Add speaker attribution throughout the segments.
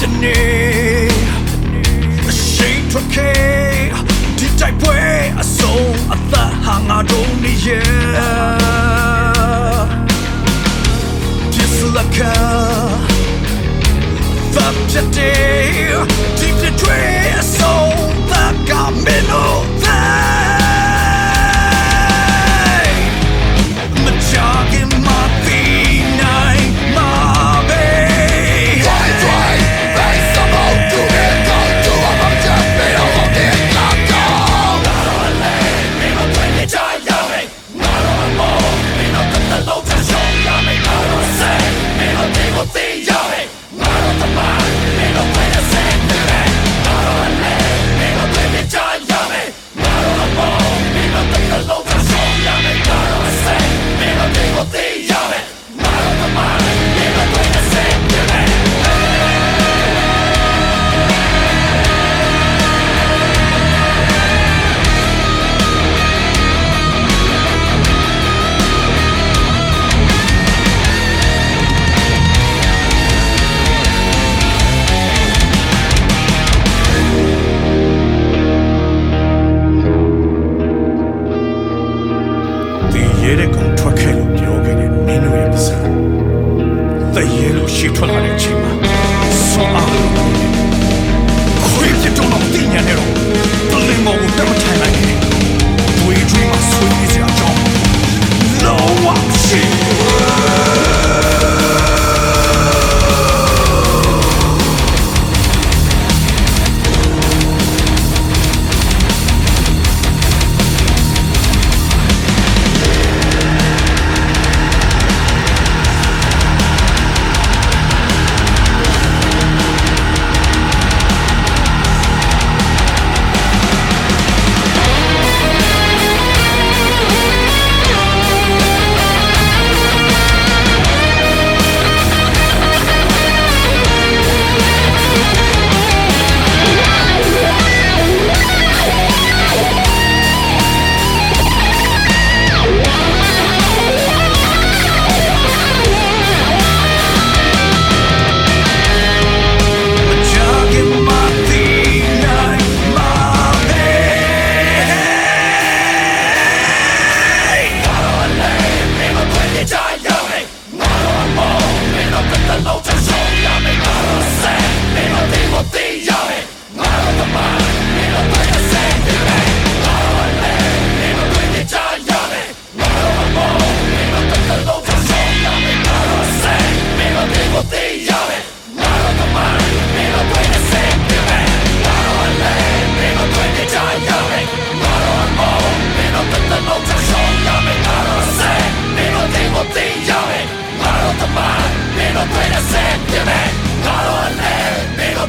Speaker 1: တနေ့အရှိန်ထွက်ခဲ့ဒီတိုက်ပွဲအဆုံးအသက်ဟာငါတို့နေရဲ့ တရေလို့ရှိထွက်လာတဲ့အချိန်မှာဆွမ်းအားလို့ခွေးပြတော့တော့သိညာနဲ့တော့တလင်းမော်ကိုတက်မထိုင်နိုင်နဲ့တွေးတွေးမှဆွေးနေစရာအကြောင်း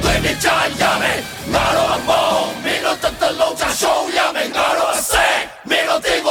Speaker 1: သွေးနဲ့ကြရမယ်ငါတို့အမောင်းမင်းတို့တတလုံးချရှုံးရမယ်ငါတို့အစက်မင်းတို့တင်ကို